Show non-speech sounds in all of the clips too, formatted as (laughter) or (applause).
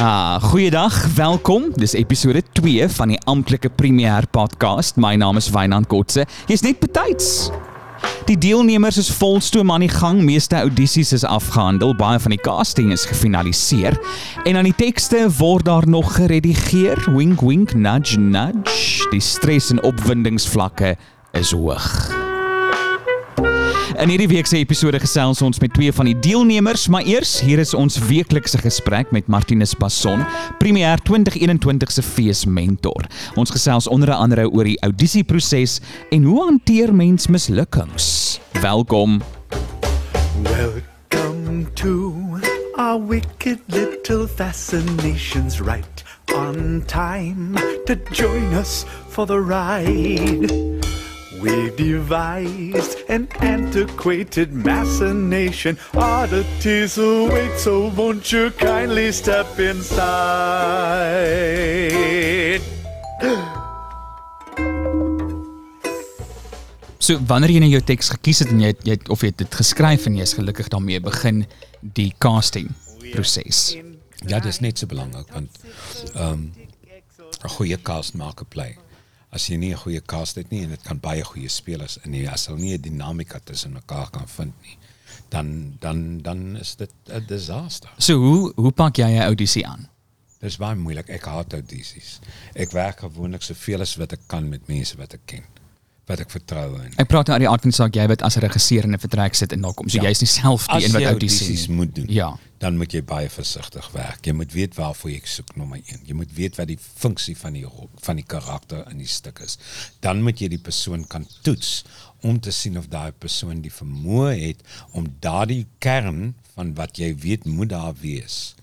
Ah, goeiedag, welkom. Dis episode 2 van die amptelike premier podcast. My naam is Wynand Kotse. Jy's net betyds. Die deelnemers is volstoom aan die gang. Meeste audisies is afgehandel. Baie van die casting is gefinaliseer en aan die tekste word daar nog geredigeer. Wink wink nudge nudge. Die stres en opwindingsvlakke is hoog. In hierdie week se episode gesels ons met twee van die deelnemers, maar eers hier is ons weeklikse gesprek met Martinus Passon, Premier 2021 se feesmentor. Ons gesels onder andere oor die audisieproses en hoe hanteer mens mislukkings. Welkom. Welcome to our wicked little fascinations right on time to join us for the ride. We've devised an antiquated machination. Oddities await, so won't you kindly step inside? So wanneer jy nou jou teks gekies het en jy het, jy het, of jy het dit geskryf en jy is gelukkig daarmee begin die casting proses. Ja, dis net so belangrik want ehm um, 'n goeie cast maak 'n play. As jy nie 'n goeie cast het nie en dit kan baie goeie spelers in nie, as hulle nie 'n dinamika tussen mekaar kan vind nie, dan dan dan is dit 'n disaster. So hoe hoe pak jy 'n audisie aan? Dis baie moeilik. Ek haat audisies. Ek werk gewoonlik soveel as wat ek kan met mense wat ek ken wat ek vertrou in. Ek praat nou uit die aard van die saak jy wat as 'n regisseur in 'n vertrek sit en daar kom. So Ja. jy's nie self die een wat audisies moet doen, Ja. dan moet jy baie versigtig werk. Jy moet weet waarvoor jy soek nommer 1. Jy moet weet wat die funksie van die rol- van die karakter in die stuk is. Dan moet jy die persoon kan toets om te sien of daai persoon die vermoë het om daardie kern van wat jy weet moet daar wees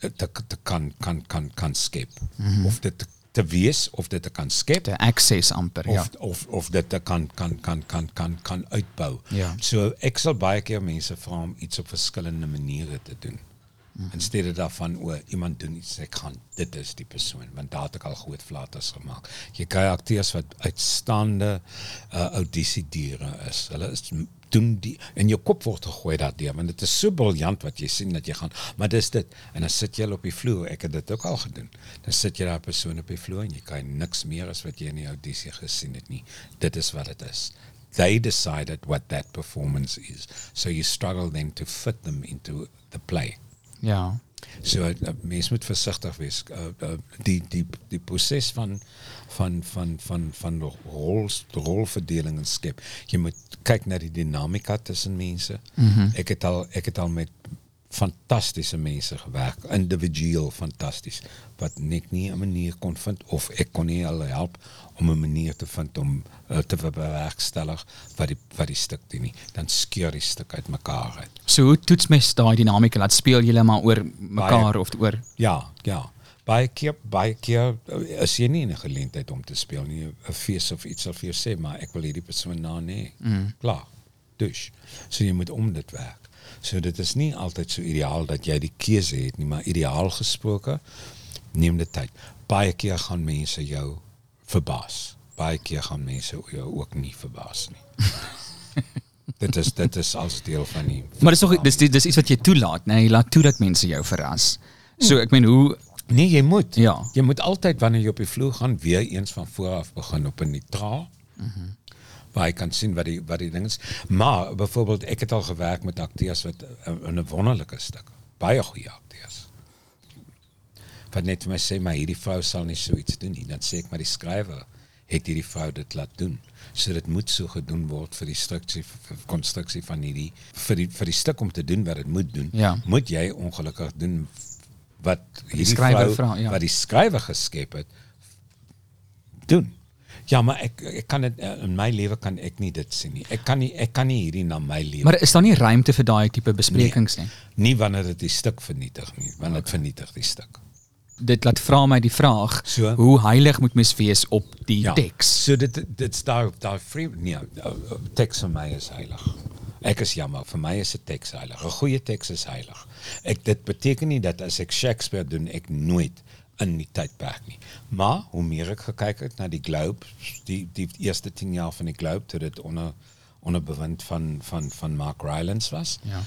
te, te kan kan kan kan skep. Mm -hmm. Of dit te, te wees of dit te kan skep access amper, ja. of of of dit te kan kan kan kan kan kan uitbou. Ja. So ek sal baie keer mense vra om iets op verskillende maniere te doen. Mhm. In steede daarvan o iemand doen iets ek gaan dit is die persoon want daar het ek al groot flatters gemaak. Jy kry akteurs wat uitstaande uh, audisiediere is. Hulle is doen die in jou kop word gegooi want dit is so briljant wat jy sien dat jy gaan maar dis dit en dan jy al op die vloer ek het dit ook al gedoen dan sit jy daar persoon op die vloer en jy kan niks meer as wat jy in die audisie gesien het nie dit is wat dit is they decided what that performance is so you struggle then to fit them into the play Ja. So uh, mens moet versigtig wees. Uh, uh, die die die proses van van van van van rol rolverdeling en skep. Jy moet kyk na die dinamika tussen mense. Mm -hmm. Ek het al ek het al met fantastiese mense gewerk, individueel fantasties wat net nie 'n manier kon vind of ek kon nie hulle help om 'n manier te vind om uh, te bewerkstellig wat die wat die stuk doen nie. Dan skeur die stuk uit mekaar uit. So hoe toets mens daai dinamika? Laat speel julle maar oor mekaar of oor Ja, ja. Baie keer, baie keer uh, is jy nie 'n geleentheid om te speel nie. 'n Fees of iets sal vir jou sê, maar ek wil hierdie persoon na nee. Mm. Klaar. Dus. So jy moet om dit werk. So dit is nie altyd so ideaal dat jy die keuse het nie, maar ideaal gesproke neem dit tyd. Baie keer gaan mense jou verbaas. Baie keer gaan mense jou ook nie verbaas nie. (laughs) dit is dit is als deel van die Maar dis nog dis dis iets wat jy toelaat, nee, jy laat toe dat mense jou verras. So ek meen hoe Nee, jy moet. Ja. Jy moet altyd wanneer jy op die vloer gaan weer eens van voor af begin op 'n neutraal. Mhm. Mm waar jy kan sien wat die wat die ding is. Maar byvoorbeeld ek het al gewerk met akteurs wat uh, in 'n wonderlike stuk, baie goeie akteurs. Wat net vir my sê maar hierdie vrou sal nie so iets doen nie. Dan sê ek maar die skrywer het hierdie vrou dit laat doen. So dit moet so gedoen word vir die konstruksie van hierdie vir die vir die stuk om te doen wat dit moet doen. Ja. Moet jy ongelukkig doen wat hierdie skrywer vrou vra, ja. wat die skrywer geskep het doen. Ja, maar ek ek kan dit in my lewe kan ek nie dit sien nie. Ek kan nie ek kan nie hierdie na my lewe. Maar is daar nie ruimte vir daai tipe besprekings nie? nie wanneer dit die stuk vernietig nie, want dit vernietig die stuk. Dit laat vra my die vraag, So? hoe heilig moet mens wees op die Ja. teks? So dit dit's daar daar free nee, uh, teks vir my is heilig. Ek is jammer, vir my is 'n teks heilig. 'n Goeie teks is heilig. Ek dit beteken nie dat as ek Shakespeare doen, ek nooit in die tydperk nie. Maar hoe meer ek gekyk het na die Globe, die die eerste 10 jaar van die Globe toe dit onder onder bewind van van van Mark Rylance was. Ja.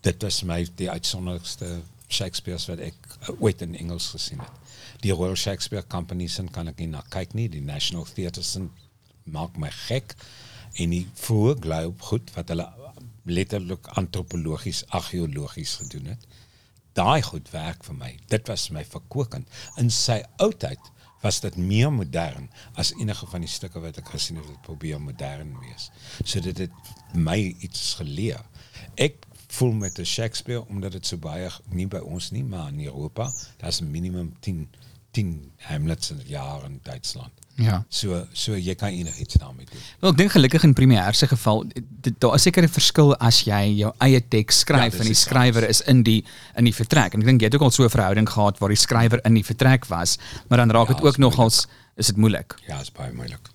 Dit was my die uitsonderlikste Shakespeare's wat ek uh, ooit in Engels gesien het. Die Royal Shakespeare Company se kan ek nie na kyk nie, die National Theatre se maak my gek en die vroeë globe goed wat hulle letterlik antropologies, argeologies gedoen het. Daai goed werk vir my. Dit was my verkokend. In sy oudheid was dit meer modern as enige van die stukke wat ek gesien het wat probeer modern wees. So dit het my iets geleer. Ek voel met 'n Shakespeare omdat dit so baie nie by ons nie, maar in Europa, daar's minimum 10 10 Hamlets in jaar in Duitsland. Ja. So so jy kan enigiets daarmee doen. Wel, ek dink gelukkig in Premiere se geval daar is seker 'n verskil as jy jou eie teks skryf en die skrywer is in die in die vertrek. En ek dink jy het ook al so 'n verhouding gehad waar die skrywer in die vertrek was, maar dan raak Ja, dit ook nogals is dit moeilik. Ja, is baie moeilik.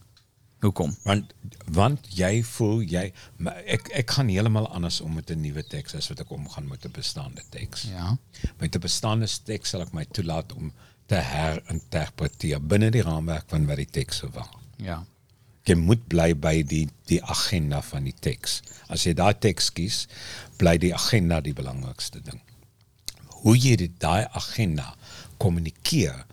Hoekom? Want want jy voel jy maar ek ek gaan heeltemal anders om met 'n nuwe teks as wat ek omgaan met 'n bestaande teks. Ja. Met 'n bestaande teks sal ek my toelaat om te herinterpreteer binne die raamwerk van wat die teks sou wil. Ja. Jy moet bly by die die agenda van die teks. As jy daai teks kies, bly die agenda die belangrikste ding. Hoe dit daai agenda kommunikeer,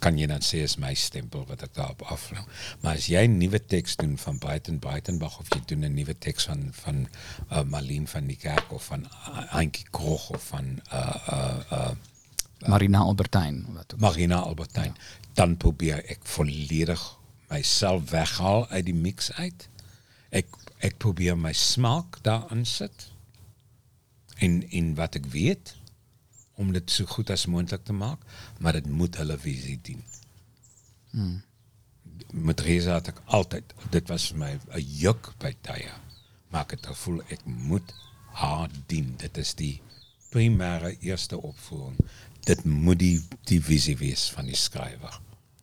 kan jy dan sê is my stempel wat ek daarop aflou. Maar as jy 'n nuwe teks doen van Breiten Breitenbach of jy doen 'n nuwe teks van van uh, van die Kerk of van uh, Antjie Krog of van uh uh uh Marina ook. Marina Albertyn, dan probeer ek volledig myself weghaal uit die mix uit. Ek ek probeer my smaak daarin sit. En en wat ek weet om dit so goed as moontlik te maak, maar dit moet hulle visie dien. Hmm. Met Reza het ek altyd dit was vir my 'n juk by tye. Maar ek het gevoel ek moet haar dien. Dit is die primêre eerste opvoering. Dit moet die die visie wees van die skrywer.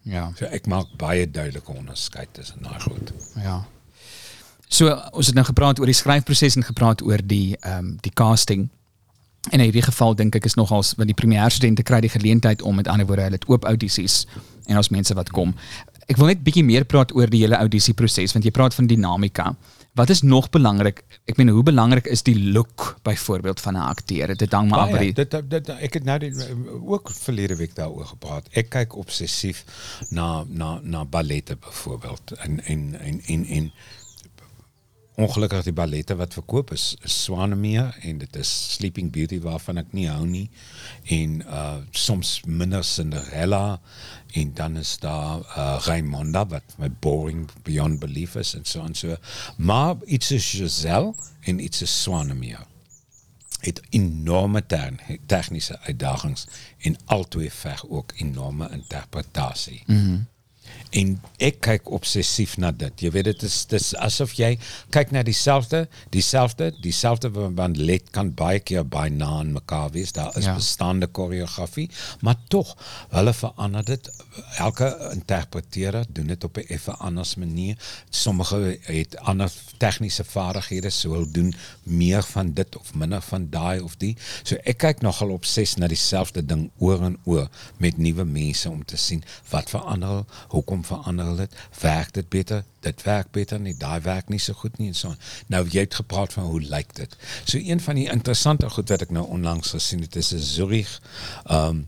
Ja. So ek maak baie duidelike onderskeid tussen daai goed. Ja. So ons het nou gepraat oor die skryfproses en gepraat oor die ehm um, die casting. En in hierdie geval dink ek is nogals want die premier studente kry die geleentheid om met ander woorde hulle het oop audisies en ons mense wat kom. Ek wil net bietjie meer praat oor die hele audisieproses want jy praat van dinamika. Wat is nog belangrik? Ek meen hoe belangrik is die look byvoorbeeld van 'n akteur? Dit hang maar af by dit, dit, ek het nou die, ook verlede week daaroor gepraat. Ek kyk obsessief na na na ballette byvoorbeeld en en en en, en ongelukkig die ballette wat verkoop is, is Swanemeer en dit is Sleeping Beauty waarvan ek nie hou nie en uh soms minder Cinderella en dan is daar uh Raimonda wat my boring beyond belief is en so en so maar iets is Giselle en iets is Swanemeer het enorme tern, tegniese uitdagings en albei veg ook enorme interpretasie. Mm -hmm. En ek kyk obsessief na dit. Jy weet dit is dis asof jy kyk na dieselfde, dieselfde, dieselfde want let kan baie keer baie na aan mekaar wees. Daar is Ja. bestaande koreografie, maar tog hulle verander dit. Elke interpreteerder doen dit op 'n effe anders manier. Sommige het ander tegniese vaardighede, so hulle doen meer van dit of minder van daai of die. So ek kyk nogal op ses na dieselfde ding oor en oor met nuwe mense om te sien wat verander, hoekom verander dit, werk dit beter, dit werk beter nie, daai werk nie so goed nie en so. Nou jy het gepraat van hoe lyk dit. So een van die interessante goed wat ek nou onlangs gesien het is 'n Zurich um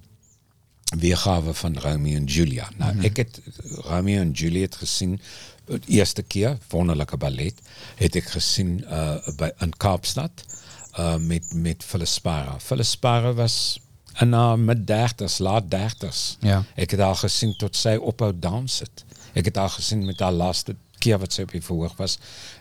weergawe van Romeo en Julia. Nou mm -hmm. ek het Romeo en Juliet gesien die eerste keer, wonderlike ballet, het ek gesien uh by in Kaapstad uh met met Phyllis Spara. Phyllis Spara was in haar mid 30s, laat 30s. Ja. Ek het haar gesien tot sy ophou dans het. Ek het haar gesien met haar laaste keer wat sy op die verhoog was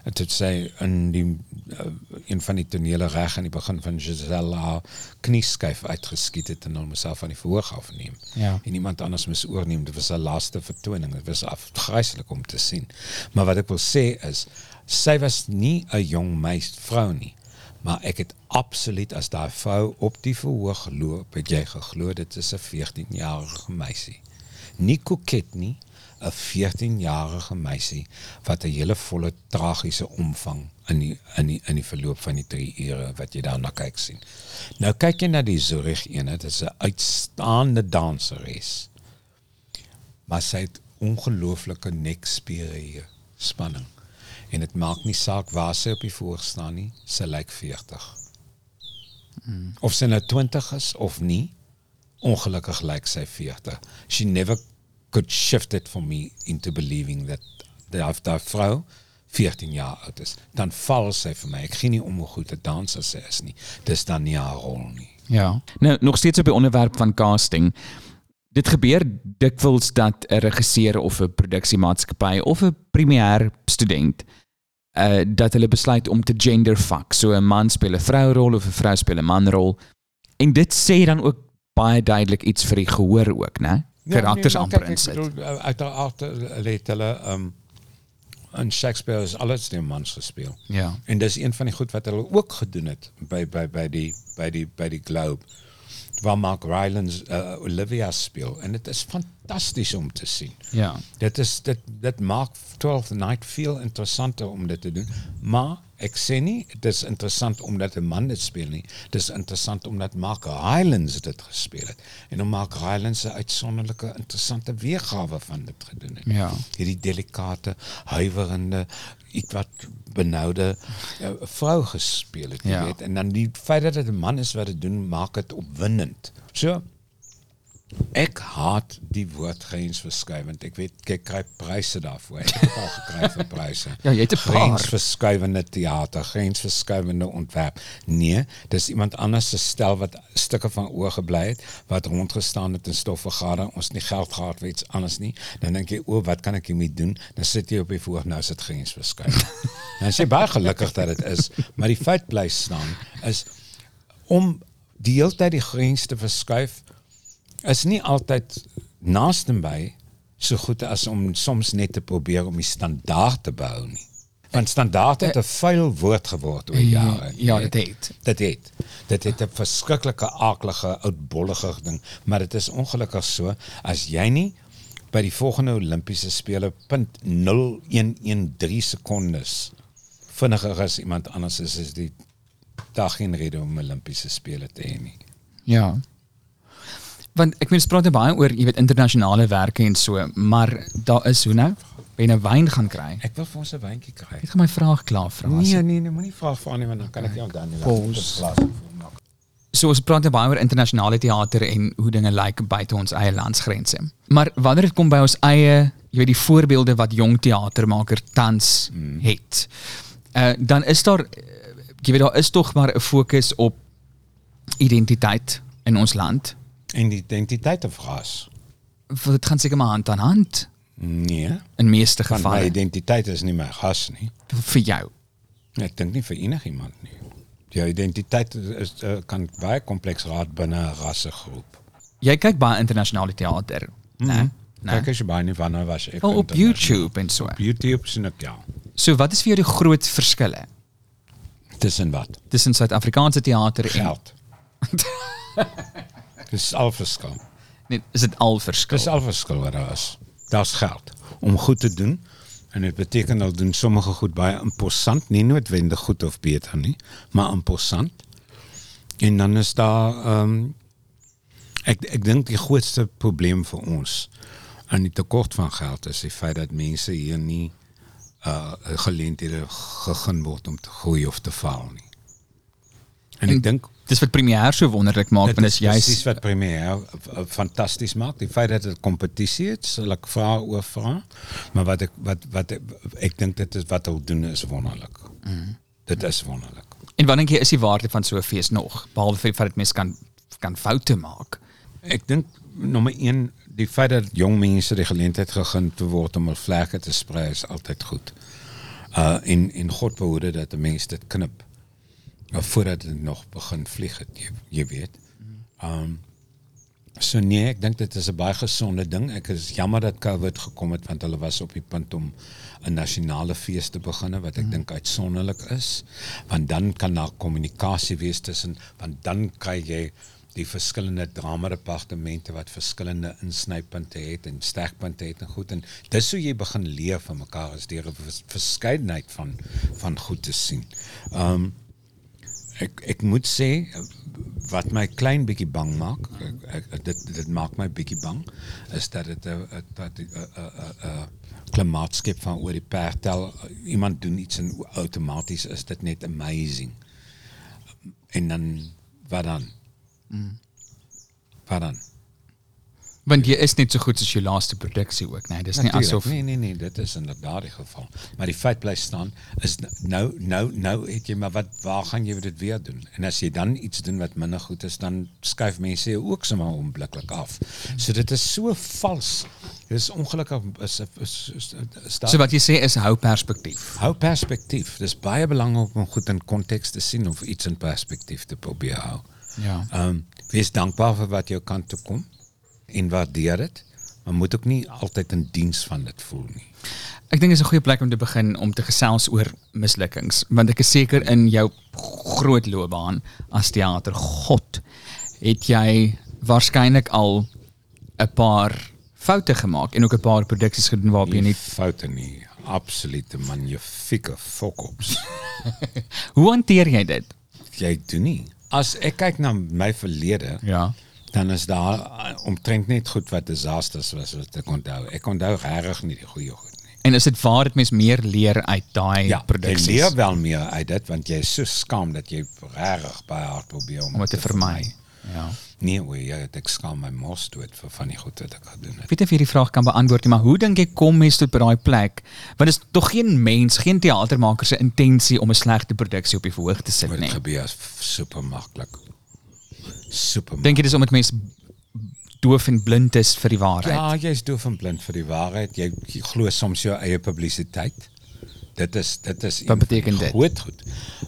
en tot sy in die uh, een van die tonele reg aan die begin van Giselle haar knieskyf uitgeskiet het en hom self van die verhoog afneem. Ja. En iemand anders moes oorneem. Dit was haar laaste vertoning. Dit was afgryslik om te sien. Maar wat ek wil sê is sy was nie 'n jong meisie vrou nie. Maar ek het absoluut as daai vrou op die verhoog geloop, het jy geglo dit is 'n 14-jarige meisie. Nie koket nie, 'n 14-jarige meisie wat 'n hele volle tragiese omvang in die in die in die verloop van die 3 ure wat jy daarna kyk sien. Nou kyk jy na die Zurich ene, dit is 'n uitstaande danseres. Maar sy het ongelooflike nekspiere spanning. En dit maak nie saak waar sy op die voor staan nie, sy lyk 40. Of sy nou 20 is of nie, ongelukkig lyk sy 40. She never could shift it for me into believing that dat daai vrou 14 jaar oud is. Dan val sy vir my. Ek gee nie om hoe goed 'n danser sy is nie. Dis dan nie haar rol nie. Ja. Nou nog steeds op die onderwerp van casting. Dit gebeur dikwels dat 'n regisseur of 'n produksiemaatskappy of 'n premier student uh dat hulle besluit om te gender fuck. So 'n man speel 'n vrourol of 'n vrou speel 'n manrol. En dit sê dan ook baie duidelik iets vir die gehoor ook, né? Karakters amper uh, Uiteraard het hulle um in Shakespeare is alles deur mans gespeel. Ja. En dis een van die goed wat hulle ook gedoen het by by by die by die by die Globe waar Mark Rylance uh, Olivia speel en dit is fantasties om te sien. Ja. Dit is dit dit maak 12th Night veel interessanter om dit te doen. Maar ek sê nie dit is interessant omdat 'n man dit speel nie. Dit is interessant omdat Mark Rylance dit gespeel het en om Mark Rylance 'n uitsonderlike interessante weergawe van dit gedoen het. Ja. Hierdie delikate, huiwerende, iets wat benoude uh, vrou gespeel het, jy Ja. weet. En dan die feit dat dit 'n man is wat dit doen, maak dit opwindend. So Ek haat die woord grensverskuivend. Ek weet ek kry pryse daarvoor. Ek het al vir pryse. (laughs) Ja, jy het 'n paar. grensverskuivende teater, grensverskuivende ontwerp. Nee, dis iemand anders se stel wat stukke van oor gebly het, wat rondgestaan het in stofvergadering, ons het nie geld gehad vir iets anders nie. Dan dink jy, "O, wat kan ek hiermee doen?" Dan sit jy op die voor, nou is dit grensverskuivend. (laughs) Dan is baie gelukkig dat dit is, maar die feit bly staan is om die hele tyd die grens te verskuif is nie altyd naaste by so goed as om soms net te probeer om die standaard te behou nie. Want standaard het 'n vuil woord geword oor jare. Ja, dit het. Dit het. Dit het 'n verskriklike aaklige oudbollige ding, maar dit is ongelukkig so as jy nie by die volgende Olimpiese spele punt 0113 sekondes vinniger as iemand anders is, is die dag geen rede om Olimpiese spele te hê nie. Ja. Want ek meen ons praat nou baie oor, jy weet, internasionale werke en so, maar daar is hoe nou? Ben jy 'n wyn gaan kry? Ek wil vir ons 'n wyntjie kry. Ek gaan my vraag klaar vra. Nee, nee, nee, moenie vra vir nie want dan kan ek nie onthou nie. Pause. So ons praat nou baie oor internasionale teater en hoe dinge lyk buite ons eie landsgrense. Maar wanneer dit kom by ons eie, jy weet die voorbeelde wat jong teatermaker tans mm. het. Uh dan is daar eh, jy weet daar is tog maar 'n fokus op identiteit in ons land. En die identiteit of ras? Dit gaan seker maar hand aan hand Nee, in meeste want my gevalle identiteit is nie my ras nie. vir jou. Ek dink nie vir enigiemand nie. Jou identiteit is uh, kan baie kompleks raak binne 'n rassegroep. Jy kyk baie internasionale teater, né? Mhm. Nee. Kyk as jy baie nie wanneer was ek Oh, op. YouTube en so. Op YouTube sien ek ja. So wat is vir jou die groot verskille Tussen wat? tussen Suid-Afrikaanse teater en Geld. (laughs) Dis al verskil. nee, is dit al verskil? Dis al verskil wat daar is. Daar's geld om goed te doen. En dit beteken al doen sommige goed baie imposant, nie noodwendig goed of beter nie, maar imposant. En dan is daar ehm ek ek dink die grootste probleem vir ons aan die tekort van geld is die feit dat mense hier nie uh geleenthede gegee word om te groei of te faal nie. En, En ek dink Dis wat premier so wonderlik maak, want dit is juist wat premier uh, fantasties maak. Die feit dat het, sal ek vra oor vra. Maar wat ek wat wat ek dink dit is wat hulle doen is wonderlik. Mm. Dit is wonderlik. En jy is die waarde van so 'n fees nog, behalwe vir dat mense kan kan foute maak? Ek dink nommer 1 die feit dat jong mense die geleentheid gegee te word om vlerke te sprei is altyd goed. Uh en en God dat 'n mens dit knip. Of voordat dit nog begin vlieg het, jy, jy weet. Um so nee, ek dink dit is 'n baie gesonde ding. Ek is jammer dat COVID gekom het want hulle was op die punt om 'n nasionale fees te begin wat ek mm. dink uitsonderlik is, want dan kan daar kommunikasie wees tussen want dan kry jy die verskillende drama-departemente wat verskillende insnypunte het en sterkpunte het en goed en dis hoe jy begin leer van mekaar is deur 'n vers- verskeidenheid van van goed te sien. Um ik, ik moet zeggen, wat mij een klein beetje bang maakt, eh, eh, dit, dit maakt mij een beetje bang, is dat het eh, dat klimaatskip van oor die pertel, iemand doet iets en automatisch is dat net amazing. En dan, wat dan? Mm. Wat dan? Want jy is net so goed soos jou laaste produksie ook, nee, dis nie Natuurlijk. asof Nee, nee, nee, dit is inderdaad die geval. Maar die feit bly staan is nou nou nou het jy maar wat waar gaan jy dit weer doen? En as jy dan iets doen wat minder goed is, dan skuif mense jou ook sommer onmiddellik af. So dit is so vals. Dit is ongelukkig is is, is, is So wat jy sê is hou perspektief. Hou perspektief. Dis baie belangrik om goed in konteks te sien of iets in perspektief te probeer hou. Ja. Ehm um, wees dankbaar vir wat jou kant toe kom en waardeer dit, maar moet ook nie altyd in diens van dit voel nie. Ek dink dit is 'n goeie plek om te begin om te gesels oor mislukkings, want ek is seker in jou groot loopbaan as teater god het jy waarskynlik al 'n paar foute gemaak en ook 'n paar produksies gedoen waarop jy Nie nie foute nie, absolute magnifieke fokops. (laughs) Hoe hanteer jy dit? Jy doen nie. As ek kyk na my verlede, Ja. Dan is daar omtrent net goed wat disasters was wat ek onthou. Ek onthou regtig nie die goeie goed nie. En is dit waar dit mens meer leer uit daai Ja, jy produksies leer wel meer uit dit want jy is so skaam dat jy regtig baie hard probeer om om dit te vermy? Ja. Nee, oei, ja, ek skaam my mos dood vir van die goed wat ek gedoen het. Ek weet nie of jy die vraag kan beantwoord nie, maar hoe dink jy kom mens tot by daai plek? Want is tog geen mens, geen teatermaker se intensie om 'n slegte produksie op die verhoog te sit Maar dit nie. gebeur super maklik. Super. Dink jy dis omdat mense doof en blind is vir die waarheid? Ja, jy's doof en blind vir die waarheid. Jy, jy glo soms jou eie publisiteit. Dit is dit is Wat beteken dit? Groot goed.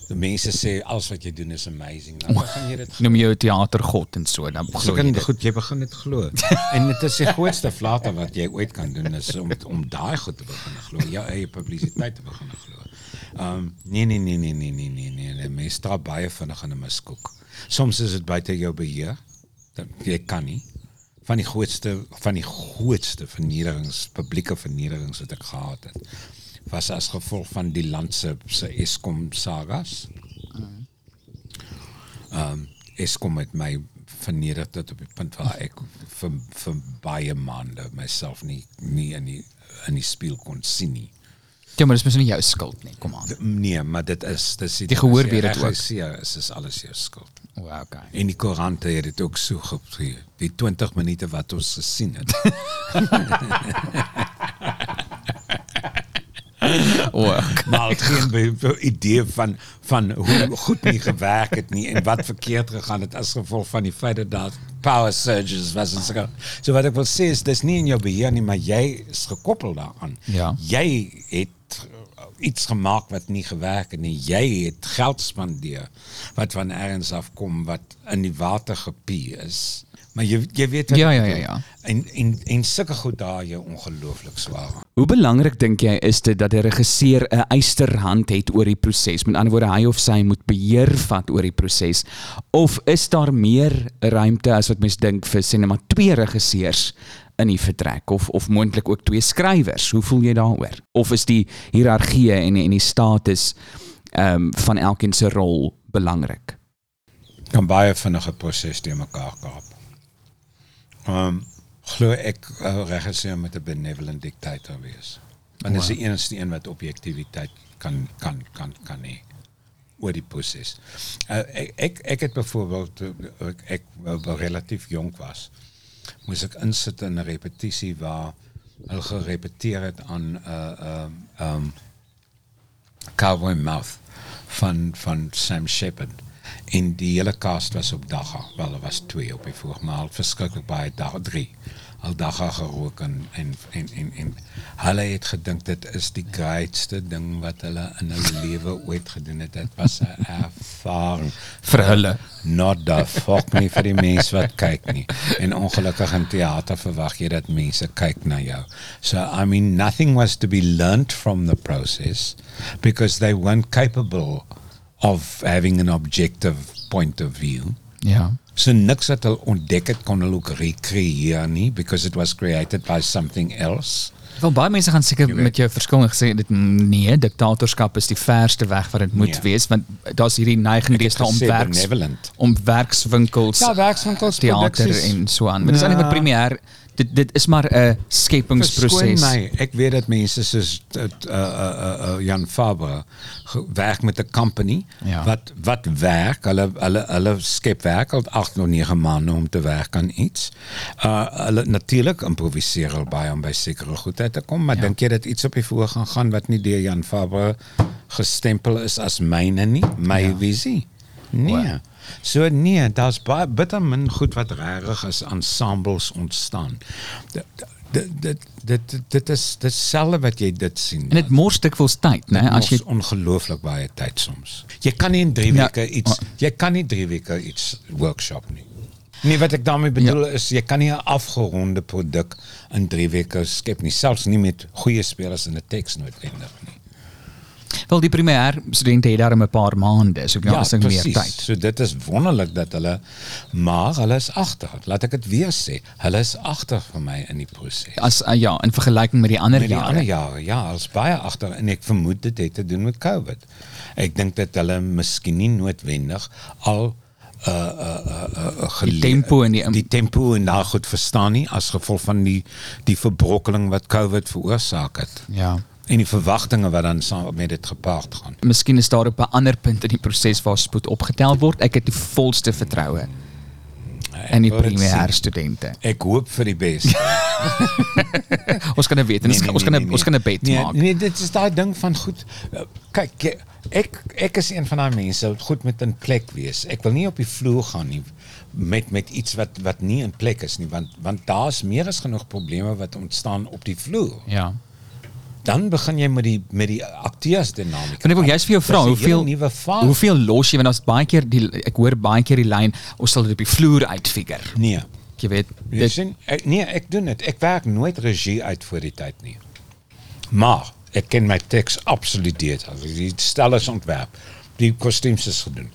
Die mense sê alles wat jy doen is amazing. Dan begin jy dit Noem jou teatergod en so, dan glo. jy dit. goed, jy begin dit glo. en dit is die grootste flater wat jy ooit kan doen is om om daai goed te begin glo, jou eie publisiteit te begin glo. Ehm um, nee nee nee nee nee nee nee nee, nee. mense stap baie vinnig in 'n miskoek. Soms is het bij beheer. Je kan niet. Van die grootste, van die grootste publieke vernederings wat ik gehad heb. Was als gevolg van die landse Eskom sagas. Um, Eskom het mij vernederd tot op het punt waar ik voor, voor baie maanden mezelf niet nie in, die, in die kon zien. Ja, maar dis mos nie jou skuld nie, kom aan. Nee, maar dit is dis Die gehoor weet dit ook. ook. Is is alles jou skuld. O, oh, okay. En die koerante het dit ook so gegee. Die 20 minute wat ons gesien het. (laughs) O, okay. maar het geen idee van van hoe goed nie gewerk het nie en wat verkeerd gegaan het as gevolg van die feit dat daar power surges was en so. So wat ek wil sê is dis nie in jou beheer nie, maar jy is gekoppel daaraan. Ja. Jy het iets gemaak wat nie gewerk het nie. Jy het geld spandeer wat van ergens af kom wat in die water gepie is. Maar jy jy weet wat Ja, ja, ja, ja. En en en sulke goed daar jou ongelooflik swaar. Hoe belangrik dink jy is dit dat 'n regisseur 'n eysterhand het oor die proses? Met ander woorde, hy of sy moet beheer vat oor die proses of is daar meer ruimte as wat mens dink vir maar twee regisseurs in die vertrek of of moontlik ook twee skrywers? Hoe voel jy daaroor? Of is die hiërargie en en die status ehm um, van elkeen se rol belangrik? kan baie vinnige proses te mekaar kaap. Ehm um, glo ek 'n regisseur met 'n benevolent dictator wees. Want dis die enigste een wat objektiviteit kan kan kan kan hê oor die proses. Uh, ek ek ek het byvoorbeeld toe ek, ek wel relatief jonk was, moes ik insit in een repetitie waar hulle gerepeteerd aan uh uh um Cowboy Mouth van van Sam Shepard. En die hele cast was op dag, wel er was twee op die maar verschrikkelijk bij dag drie al-Dagha gerook en en en en en het gedink dit is die grootste ding wat hulle in hulle lewe ooit gedoen het. Dit was 'n ervaring vir hulle. Not the fuck nie vir die mense wat kyk nie. En ongelukkig in teater verwag jy dat mense kyk na jou. So I mean nothing was to be learnt from the process because they weren't capable of having an objective point of view. Ja. So niks wat hulle ontdek het kon hulle ook recreëer nie because it was created by something else. Wel baie mense gaan seker met jou verskil en gesê dit nee, diktatorskap is die verste weg wat dit moet wees want daar's hierdie neiging deesdae om werks benevolent. om werkswinkels Ja, werkswinkels, produksies. en so aan. Maar dis eintlik wat primêr dit dit is maar 'n Verskoon skepingsproses. my, ek weet dat mense soos uh, uh, uh, uh, Jan Faber ge- werk met 'n company Ja. wat wat werk, hulle hulle hulle skep werk al 8 of 9 maande om te werk aan iets. Uh improviseer al baie om by sekere goed uit te kom, maar Ja. dink jy dat iets op die voor gaan gaan wat nie deur Jan Faber gestempel is as myne nie, my Ja. ja. visie? Nee. Wow. So nee, daar's baie bitter min goed wat regtig as ensembles ontstaan. Dit dit dit dit dit is dit selfde wat jy dit sien. En dit mors dikwels tyd, né? As jy ongelooflik baie tyd soms. Jy kan nie in 3 Ja. weke iets jy kan nie 3 weke iets workshop nie. Nee, wat ek daarmee bedoel ja. is jy kan nie 'n afgeronde produk in 3 weke skep nie, selfs nie met goeie spelers en 'n teks noodwendig nie. Wel die primêr studente het daar 'n paar maande, so ja, is meer tyd. So dit is wonderlik dat hulle maar hulle is agter. Laat ek dit weer sê. Hulle is agter vir my in die proses. As uh, ja, in vergelyking met die ander Met die jare. ander jare, ja, hulle is baie agter en ek vermoed dit het te doen met COVID. Ek dink dat hulle miskien nie noodwendig al uh uh uh, uh gele- tempo en die- die tempo en daai goed verstaan nie as gevolg van die die verbrokkeling wat COVID veroorsaak het. Ja. En die verwagtinge wat dan saam met dit gepaard gaan. Miskien is daar op 'n ander punt in die proses waar spoed opgetel word. Ek het die volste vertroue in die wil dit primêr sien. studente. Ek hoop vir die beste. (laughs) Ons kan weet en ons kan- kan ons kan 'n bet nee, maak. Nee, dit is daai ding van goed. Kyk, ek ek is een van daai mense wat goed met 'n plek wees. Ek wil nie op die vloer gaan nie met met iets wat wat nie in plek is nie want want daar's meer as genoeg probleme wat ontstaan op die vloer. Ja. Dan begin jy met die met die akteursdinamika. Want ek wil juist vir jou vra, hoeveel nuwe fase. hoeveel los jy want daar's baie keer die ek hoor baie keer die lyn ons sal dit op die vloer uitfigure. Nee. Jy weet, Jy dit sien, ek, nee, ek doen dit. Ek werk nooit regie uit voor die tyd nie. Maar ek ken my teks absoluut dit. As die stel is ontwerp, die kostuums is gedoen.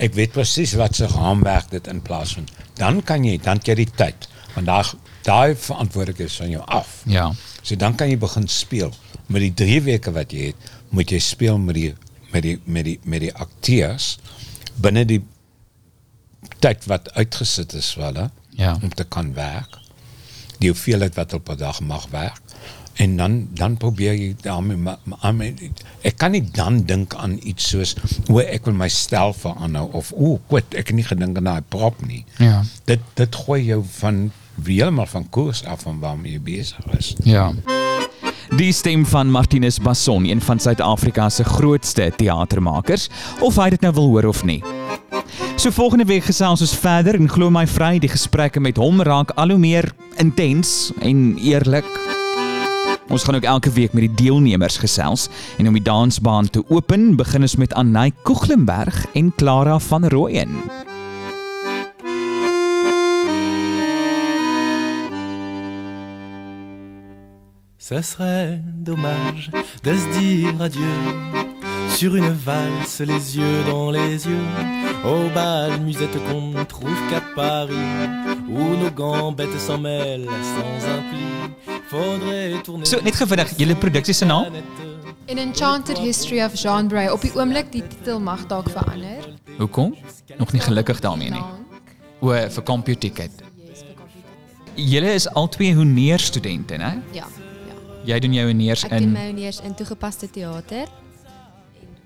Ek weet presies wat se raamwerk dit in plaas vind. Dan kan jy, dan jy die tyd. Want daai daai verantwoordelikheid is van jou af. ja. So dan kan jy begin speel. Met die 3 weke wat jy het, moet jy speel met die met die met die met die akteurs binne die tyd wat uitgesit is vir hulle Ja. om te kan werk. Die hoeveelheid wat op 'n dag mag werk. En dan dan probeer jy daarmee maar maar- maar- ek kan nie dan dink aan iets soos o ek wil my stel verander of o kwit ek het nie gedink aan prop nie. Ja. Dit dit gooi jou van heeltemal van koers af van waarmee jy besig is. Ja. Die stem van Martinus Basson, een van Suid-Afrika se grootste teatermakers, of hy dit nou wil hoor of nie. So volgende week gesels ons verder en glo my vry, die gesprekke met hom raak al hoe meer intens en eerlik. Ons gaan ook elke week met die deelnemers gesels en om die dansbaan te open, begin ons met Annay Koeglenberg en Clara van Rooyen. Ce serait dommage de se dire adieu sur une valse, les yeux dans les yeux, au bal musette qu'on ne trouve qu'à Paris, où nos gambettes s'en mêlent sans un pli. Faudrait tourner. So net gevinnig, julle produksie se naam? An Enchanted History of Jean Bray. Op die oomblik die titel mag dalk verander. Hoekom? Nog nie gelukkig daarmee nie. O, vir koffie. Julle is albei honeerstudente, né? Ja, ja. Jy doen jou honeers Ek doen in my honeurs in toegepaste teater.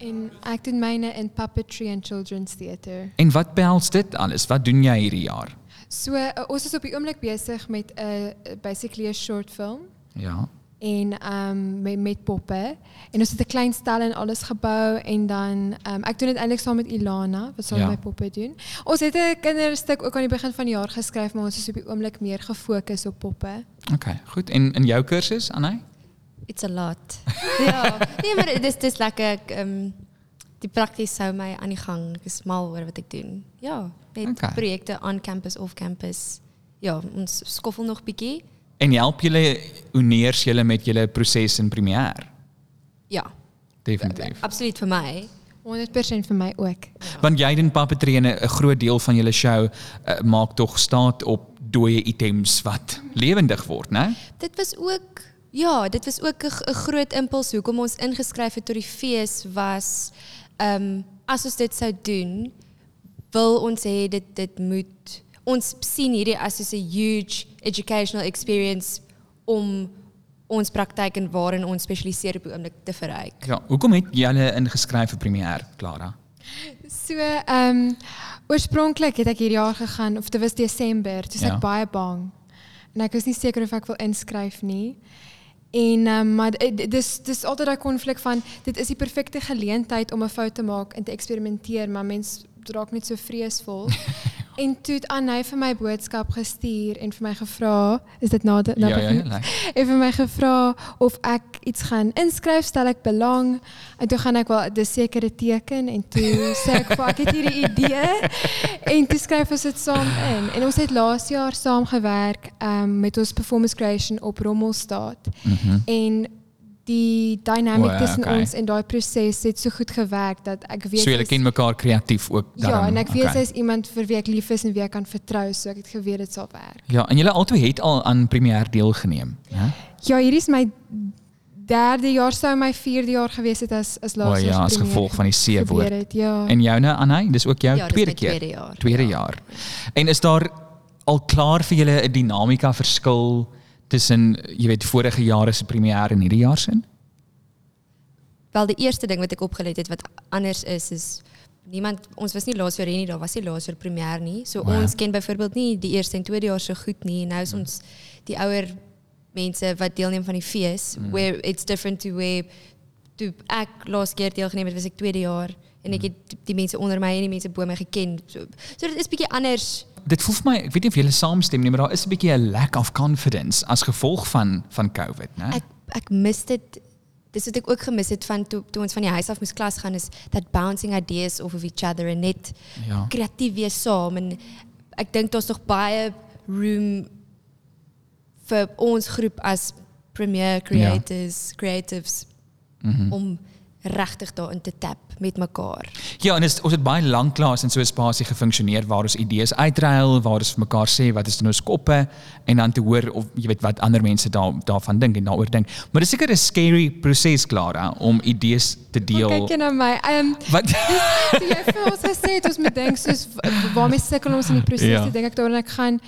En ek doen myne in puppetry and children's theatre. En wat behels dit alles? Wat doen jy hierdie jaar? So uh, ons is op die oomblik besig met 'n uh, basically 'n short film Ja. en um met, met poppe en ons het 'n klein stel en alles gebou en dan um ek doen dit eintlik saam met Ilana wat saam Ja. my poppe doen. Ons het 'n kinderstuk ook aan die begin van die jaar geskryf, maar ons is op die oomblik meer gefokus op poppe. OK, goed. En in jou kursus, Anay? It's a lot. (laughs) ja, nee, maar dis dis lekker ek ehm die prakties hou my aan die gang. Ek is mal oor wat ek doen. Ja, met Okay. projekte on campus off campus. Ja, ons skoffel nog bietjie. En help julle honeers julle met julle proses in premier? Ja, Definitief. absoluut vir my. 100% vir my ook. Want jy en 'n 'n groot deel van julle show uh, maak tog staat op dooie items wat lewendig word, né? Dit was ook ja, dit was ook 'n groot impuls hoekom ons ingeskryf het tot die fees was ehm as ons dit sou doen, wil ons hê dit dit moet ons sien hierdie as 'n huge educational experience om ons praktyk en waarin ons spesialiseer op die oomblik te verryk. Ja, hoekom het julle ingeskryf vir premier, Clara? So, ehm um, oorspronklik het ek hierdie jaar gegaan of dit was Desember, toe was Ja. ek baie bang. En ek was nie seker of ek wil inskryf nie. En um, maar d- dis dis altyd daai konflik van dit is die perfekte geleentheid om 'n fout te maak en te eksperimenteer, maar mens raak net so vreesvol. (laughs) en toe het Anay vir my boodskap gestuur en vir my gevra, is dit na na Ja, ja, ja. like. het vir my gevra of ek iets gaan inskryf, stel ek belang. En toe gaan ek wel dis sekere teken en toe sê ek ek het hierdie idee en toe skryf ons dit saam in. En ons het laas jaar saam gewerk um, met ons performance creation op Rommelstaat. Mhm. En die dynamic ja, tussen okay. ons en daai proses het so goed gewerk dat ek weet So julle ken mekaar kreatief ook Ja, daarom, en ek weet okay. sy is iemand vir wie ek lief is en wie ek kan vertrou, so ek het geweet dit sal werk. Ja, en julle albei het al aan premier deelgeneem, hè? Ja, hierdie is my derde jaar sou my vierde jaar gewees het as as laaste ja, as gevolg van die. Het, ja. En joune Anay, dis ook jou Ja, dis tweede keer. tweede jaar. Tweede Ja. jaar. En is daar al klaar vir julle 'n dinamika verskil tussen jy weet vorige jare se premier en hierdie jaar se? Wel die eerste ding wat ek opgelet het wat anders is is niemand ons was nie laas jaar hier nie, daar was nie laas jaar premier nie. So Wow. ons ken byvoorbeeld nie die eerste en tweede jaar so goed nie. Nou is ons die ouer mense wat deelneem van die fees where it's different to where toe ek laas keer deelgeneem het was ek tweede jaar en ek het die mense onder my en die mense bo my geken. So, so dit is bietjie anders. Dit voel vir my, ek weet nie of julle saamstem nie, maar daar is 'n bietjie 'n lack of confidence as gevolg van van COVID, né? Ek ek mis dit dis wat ek ook gemis het van toe toe ons van die huis af moes klas gaan is that bouncing ideas off of each other en net Ja. kreatief wees saam en ek dink daar's nog baie room vir ons groep as premier creators, creatives Mhm. om regtig daarin te tap met mekaar. Ja, en is, ons het baie lanklaas in so 'n spasie gefunksioneer waar ons idees uitruil, waar ons vir mekaar sê wat is in ons koppe en dan te hoor of jy weet wat ander mense daar daarvan dink en daaroor dink. Maar dis seker 'n scary proses Clara om idees te Maar deel. kyk jy na my. Ehm Wat toe jy vir ons gesê het ons moet dink soos waarmee sukkel ons in die proses, Ja. dink ek daarin ek gaan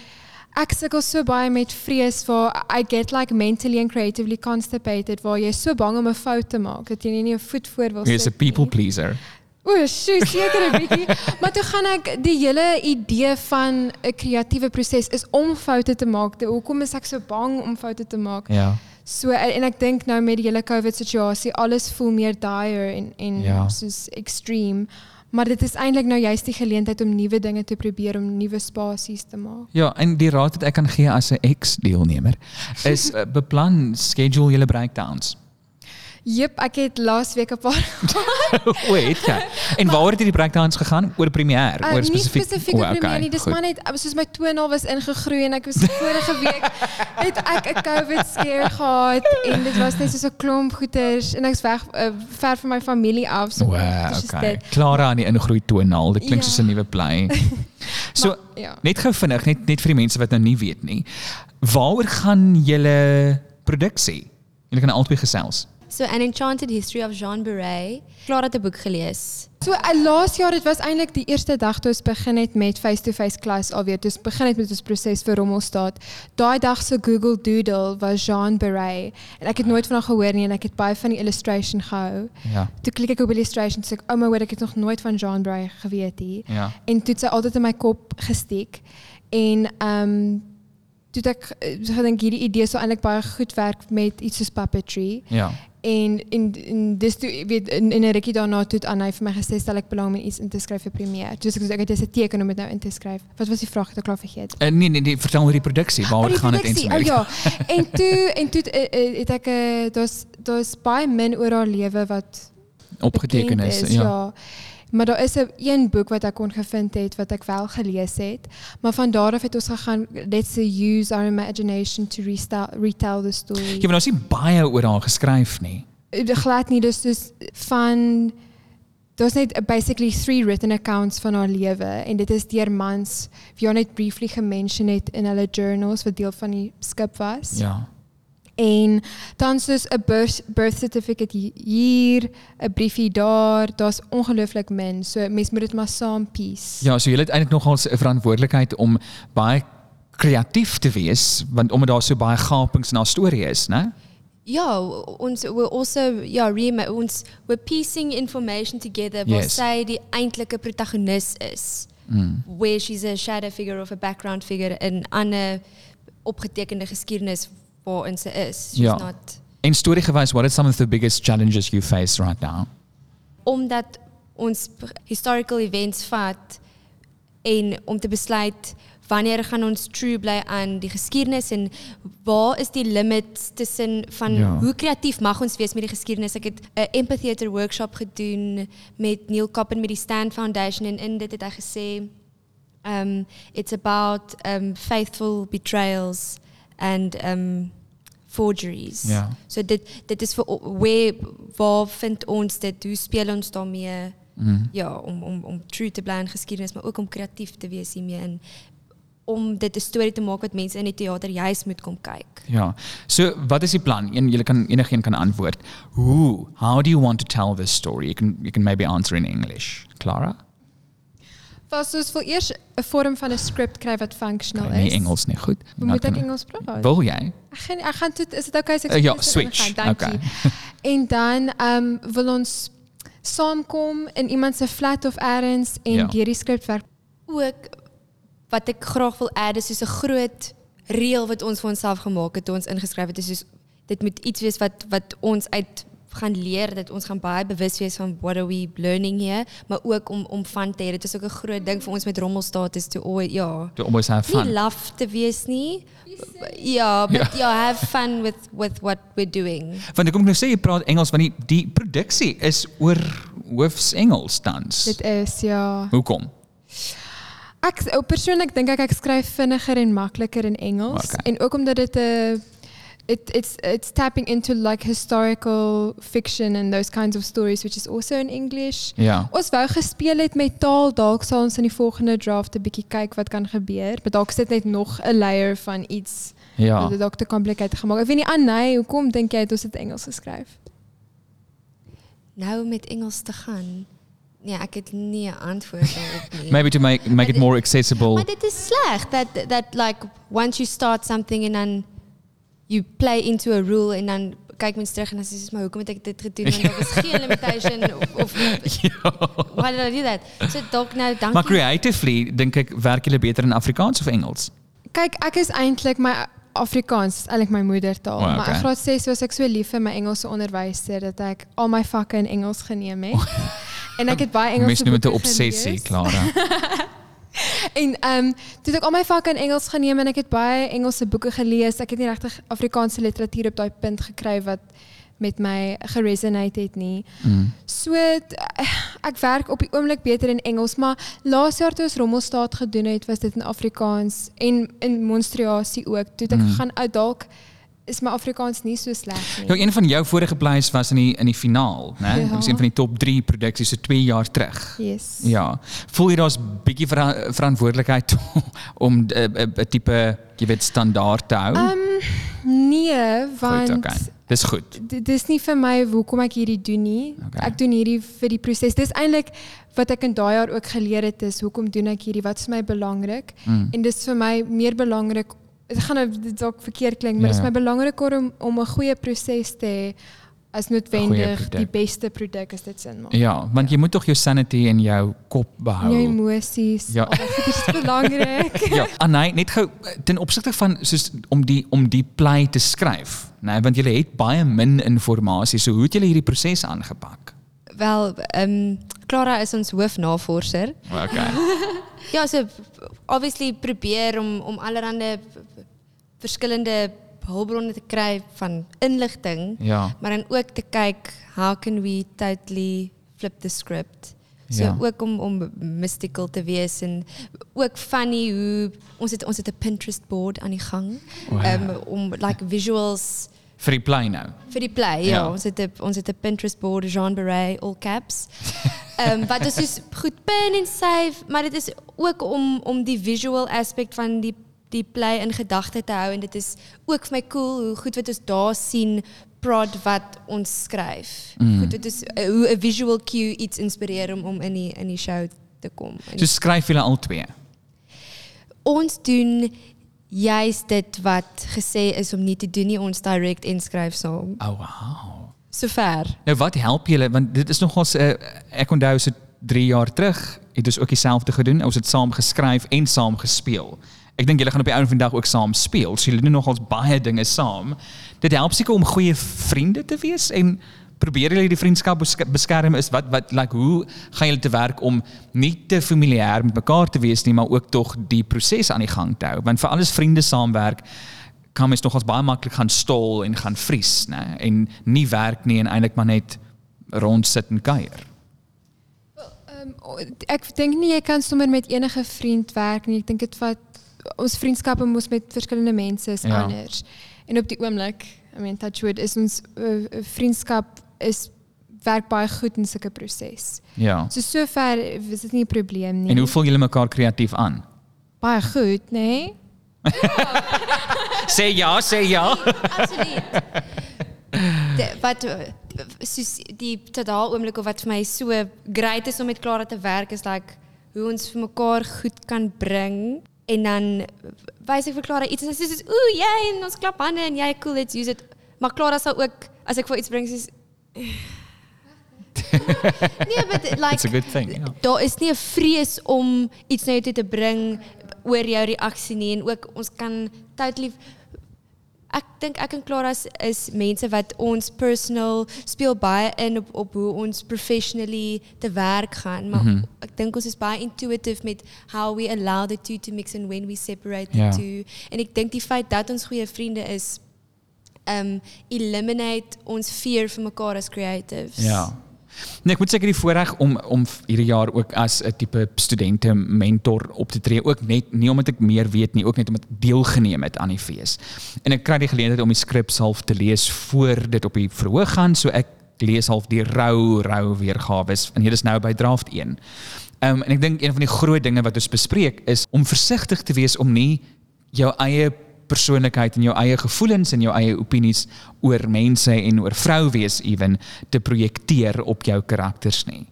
ek sukkel so baie met vrees vir I get like mentally and creatively constipated waar jy so bang om 'n fout te maak dat jy nie 'n voet voor wil Jy's 'n sit nie. people pleaser. O, sjoe, seker 'n bietjie. (laughs) Maar toe gaan ek die hele idee van 'n kreatiewe proses is om foute te maak. Hoekom is ek so bang om foute te maak? Ja. So en ek dink nou met die hele COVID situasie, alles voel meer dire en en Ja. soos extreme. Maar dit is eintlik nou juist die geleentheid om nuwe dinge te probeer om nuwe spasies te maak. Ja, en die raad wat ek kan gee as 'n ex-deelnemer is uh, (laughs) beplan schedule julle breakdowns. Jep, ek het laas week 'n paar (laughs) het jy? En waaroor het hierdie breakdowns gegaan? Oor premier, Uh, oor nie spesifiek. spesifiek O, op okay, nie, dis goed. maar net soos my toenaal was ingegroei en ek was vorige week (laughs) het ek 'n COVID scare gehad en dit was net soos 'n klomp goeters en ek's weg uh, ver van my familie af so Wow, okay. Clara aan die ingroei toonaal. Dit klink Ja. soos 'n nuwe play. (laughs) So Maar, ja. net gou vinnig, net net vir die mense wat nou nie weet nie. Waaroor gaan julle produksie? Julle kan albei gesels. So An Enchanted History of Jean Beret. Klaar het 'n boek gelees. So laas jaar dit was eintlik die eerste dag toe ons begin het met face-to-face klas alweer. Ons begin het met ons proses vir Rommelstaat. Daai dag se Google Doodle was Jean Beret en ek het nooit van haar gehoor nie en ek het baie van die illustration gehou. Ja. Toe klik ek op illustration sê ek, "Oh my word, ek het nog nooit van Jean Beret geweet nie." Ja. En toe het sy altyd in my kop gesteek. En ehm um, toe ek eh, gedink hierdie idee sou eintlik baie goed werk met iets soos puppetry. Ja. En en, en dis toe weet in, in 'n rukkie daarna toe het Anay vir my gesê stel ek belang om iets in te skryf vir premier. Dus sê ek het dis 'n teken om dit nou in te skryf. Wat was die vraag? Het ek klaar vergeet. Uh, nee nee nee, vertel oor die produksie. Waaroor Oh, die gaan produksie. eintlik? Oh, ja. (laughs) En toe en toe het, uh, het ek uh, daar's daar's baie min oor haar lewe wat Opgeteken bekend is. Ja. ja. Maar daar is 'n een boek wat ek kon gevind het wat ek wel gelees het, maar van daar af het ons gegaan let's use our imagination to retell, retell the story. Ja, het nie baie oor haar geskryf nie. Eh, glad nie dus dus van daar's net basically three written accounts van haar lewe en dit is deur mans wie haar net briefly gemention het in hulle journals wat deel van die skip was. Ja. En dan soos 'n birth, birth certificate hi- hier, 'n briefie daar, daar's ongelooflik min. So mens moet dit maar saam piece. Ja, so jy het eintlik nogal 'n verantwoordelikheid om baie kreatief te wees want omdat daar so baie gapings in haar storie is, né? Ja, ons we're also ja, re ons we're piecing information together waar Yes. sy die eintlike protagonis is. Mm. Where she's a shadow figure of a background figure in 'n ander opgetekende geskiedenis waarin sy is. She's Ja. not En storiegewys, what are some of the biggest challenges you face right now? omdat ons historical events vat en om te besluit wanneer gaan ons true bly aan die geskiedenis en waar is die limits tussen van Ja. hoe kreatief mag ons wees met die geskiedenis ek het 'n empathy theater workshop gedoen met Neil Kappen met die Stand Foundation en in dit het hy gesê um it's about um faithful betrayals and um forgeries. Ja. So dit dit is vir where waar vind ons dit? Hoe speel ons daarmee? Mm. Ja, om om om true te bly in geskiedenis, maar ook om kreatief te wees hiermee en om dit 'n storie te maak wat mense in die teater juis moet kom kyk. Ja. So, wat is die plan? En julle kan enigeen kan antwoord. Hoe? How do you want to tell this story? You can you can maybe answer in English. Clara? Was soos wil eers 'n vorm van 'n script kry wat functional Okay, is. nie Engels nie. Goed. Hoe moet ek Engels praat? Wil jy? Ek gaan is dit okay as ek Uh, ja, switch. Dankie. En dan um, wil ons saamkom in iemand se flat of elders en Ja. deur die skrip werk. Ook wat ek graag wil add is soos 'n groot reël wat ons vir onsself gemaak het toe ons ingeskryf het is soos dit moet iets wees wat wat ons uit gaan leer dat ons gaan baie bewus wees van what are we learning here maar ook om om van te hê dit is ook 'n groot ding vir ons met rommelstatus toe ooit ja To always have nie fun. laf te wees nie ja but ja have fun with with what we're doing Want ek kom nou sê jy praat Engels want die die produksie is oor hoofs Engels tans. Dit is ja. Hoekom? Ek ou persoonlik dink ek ek skryf vinniger en makliker in Engels Okay. en ook omdat dit 'n it it's it's tapping into like historical fiction and those kinds of stories which is also in English. Ja. Ons wou gespeel het met taal, dalk sal ons in die volgende draft 'n bietjie kyk wat kan gebeur. Maar dalk sit net nog 'n layer van iets Ja. wat dit dalk te complicated gemaak. Ek weet nie aan nee, hoekom dink jy het ons dit Engels geskryf? nou met Engels te gaan nee ek het nie 'n antwoord daarop (laughs) nie Maybe to make make it more accessible. Maar dit is sleg that that like once you start something and then you play into a rule en dan kyk mens terug en dan sê jy maar hoekom het ek dit gedoen want daar was (laughs) geen limitation of, of (laughs) Ja. why did I do that? So dalk nou dankie. Maar creatively dink ek werk julle beter in Afrikaans of Engels? Kyk, ek is eintlik my Afrikaans is eintlik my moedertaal, O, okay. maar in graad 6 was ek so lief vir my Engelse onderwyser dat ek al my vakke in Engels geneem het. (laughs) en ek het baie Engelse Mens noem dit 'n obsessie. Clara. (laughs) En ehm um, toe het ek al my vakke in Engels geneem en ek het baie Engelse boeke gelees. Ek het nie regtig Afrikaanse literatuur op daai punt gekry wat met my geresonate het nie. Mm. So t- ek werk op die oomblik beter in Engels, maar laas jaar toe ons Rommelstaat gedoen het, was dit in Afrikaans en in monstrasie ook. Toe het ek mm. gaan uit dalk is my Afrikaans nie so sleg nie. Ja, een van jou vorige plays was in die in die finaal? Ja. Dit was een van die top 3 produksies so 2 jaar terug. Yes. Ja. Voel jy daar's bietjie vera verantwoordelikheid (laughs) om 'n 'n 'n tipe, jy weet, standaard te hou? Um nee, want Goed, okay. Dis goed. Dis nie vir my hoekom ek hierdie doen nie. Okay. Okay. Ek doen hierdie vir die proses. Dis eintlik wat ek in daai jaar ook geleer het is hoekom doen ek hierdie? Wat is vir my belangrik? Mm. En dis vir my meer belangrik dit gaan nou dit dalk verkeerd klink, maar Ja, dit is ja. my belangriker om om 'n goeie proses te hê as noodwendig die beste produk as dit sin maak. Ja, want jy moet tog jou sanity in jou kop Jou behou. emosies, Ja. ja. dit is belangrik. (laughs) Ja, Anay, net gou ten opsigte van soos om die om die play te skryf, né, nee, want jy het baie min inligting. So hoe het julle hierdie proses aangepak? Wel, ehm um, Clara is ons hoofnavorser. Okay. (laughs) Ja, so obviously probeer om om allerlei verskillende hulpbronne te kry van inligting, Ja. maar dan ook te kyk how can we totally flip the script. So Ja. ook om om mystical te wees en ook funny hoe ons het ons het 'n Pinterest board aan die gang. Ehm om like visuals Vir die play nou. vir die play. Ja, Ja. ons het 'n ons het 'n Pinterest board Jean Beret all caps. (laughs) Ehm um, wat is dus goed pen en save, maar dit is ook om om die visual aspect van die die play in gedagte te hou en dit is ook vir my cool hoe goed wat ons daar sien prod wat ons skryf. Mm. Goed uh, hoe 'n visual cue iets inspireer om om in die in die show te kom. En So skryf julle al twee. ons doen juist dit wat gesê is om nie te doen nie, ons direct inskryf saam. Oh wow. Sover. Nou wat help julle want dit is nogals uh, ek onthou se 3 jaar terug het ons ook dieselfde gedoen. Ons het saam geskryf en saam gespeel. Ek dink julle gaan op die ou van die dag ook saam speel. So julle doen nogals baie dinge saam. Dit help seker om goeie vriende te wees en probeer julle die vriendskap besk- beskerm is wat wat like hoe gaan julle te werk om nie te familier met mekaar te wees nie maar ook tog die proses aan die gang te hou want vir alles vriende saamwerk kan mens nogals baie maklik gaan stol en gaan vries nê en nie werk nie en eintlik maar net rond sit en kuier. Um, ek dink nie jy kan sommer met enige vriend werk nie. Ek dink dit vat ons vriendskappe mos met verskillende mense is Ja. anders. En op die oomblik, I mean Touchwood is ons uh, vriendskap is werk baie goed in sulke proses. Ja. So sover is dit nie 'n probleem nie. En hoe voel julle mekaar kreatief aan? baie goed, nê? Nee? (laughs) Sê ja, sê ja. Absoluut. De, wat soos die totaal oomblik of wat vir my so great is om met Clara te werk is like hoe ons vir mekaar goed kan bring en dan wys ek vir Clara iets en sy sê soos ooh jy en ons klap hande en jy cool let's use it. Maar Clara sal ook as ek vir iets bring soos (laughs) Nee, but like It's a good thing. Ja. daar is nie 'n vrees om iets na jou toe te bring oor jou reaksie nie en ook ons kan totally ek dink ek en Clara is, is mense wat ons personal speel baie in op op hoe ons professionally te werk gaan maar mm -hmm. ek dink ons is baie intuitive met how we allow the two to mix and when we separate the two en ek dink die feit dat ons goeie vriende is um eliminate ons fear vir mekaar as creatives Ja. Nee, ek moet seker die voorreg om om hierdie jaar ook as 'n tipe studente mentor op te tree, ook net nie omdat ek meer weet nie, ook net omdat deelgeneem het aan die fees. En ek kry die geleentheid om die skrip half te lees voor dit op die verhoog gaan, so ek lees half die rou rou weergawe en hier is nou by draft 1. Um, en ek dink een van die groot dinge wat ons bespreek is om versigtig te wees om nie jou eie persoonlikheid en jou eie gevoelens en jou eie opinies oor mense en oor vrou wees ewen te projekteer op jou karakters nie.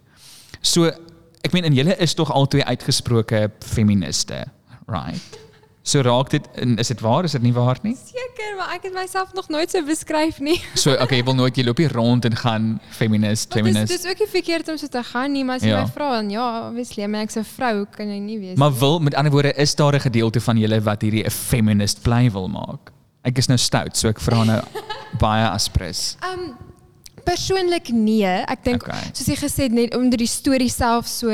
So ek meen en julle is tog albei uitgesproke feministe, right? So raak dit is dit waar, is dit nie waar nie? Seker, maar ek het myself nog nooit so beskryf nie. So okay, jy wil nooit jy loop hier rond en gaan feminist, feminist. dis ook nie verkeerd om so te gaan nie, maar as jy Ja. my vra dan ja, obviously, maar ek's 'n vrou, kan jy nie wees. Maar wil met ander woorde is daar 'n gedeelte van julle wat hierdie 'n feminist bly wil maak? Ek is nou stout, so ek vra nou (laughs) baie aspres. Um persoonlik nee. Ek dink Okay. soos jy gesê het net onder die storie self so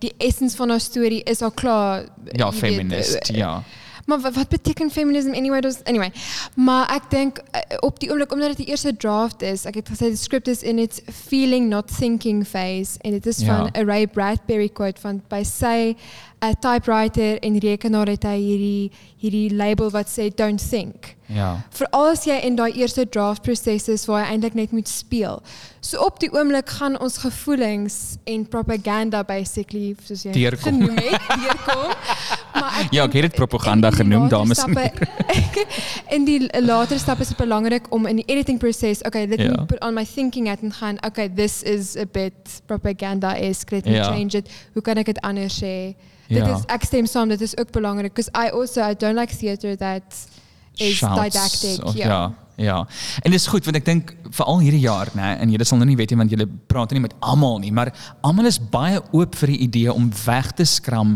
die essence van haar storie is al klaar Ja, weet, feminist, eh, ja. Maar wat, wat beteken feminism anyway? Dus, anyway, maar ek dink eh, op die oomblik omdat dit die eerste draft is, ek het gesê die script is in its feeling not thinking phase en dit is Ja. van Ray Bradbury quote van by sy 'n typewriter en rekenaar het hy hierdie hierdie label wat sê don't think. Ja. Veral as jy in daai eerste draft proses is waar jy eintlik net moet speel. So op die oomblik gaan ons gevoelens en propaganda basically soos jy genoem het, deurkom. (laughs) Maar ek Ja, ek het dit propaganda genoem, dames en (laughs) in die later stappe is dit belangrik om in die editing proses, okay, let Ja. me put on my thinking hat en gaan, okay, this is a bit propaganda-esque, let me Ja. change it. Hoe kan ek dit anders sê? Dit Ja. is ek stem saam, dit is ook belangrik because I also I don't like theater that is Shouts didactic. of- ja. ja. Ja. En dis goed want ek dink veral hierdie jaar, nê, en julle sal nou nie weet nie want julle praat nie met almal nie, maar almal is baie oop vir die idee om weg te skram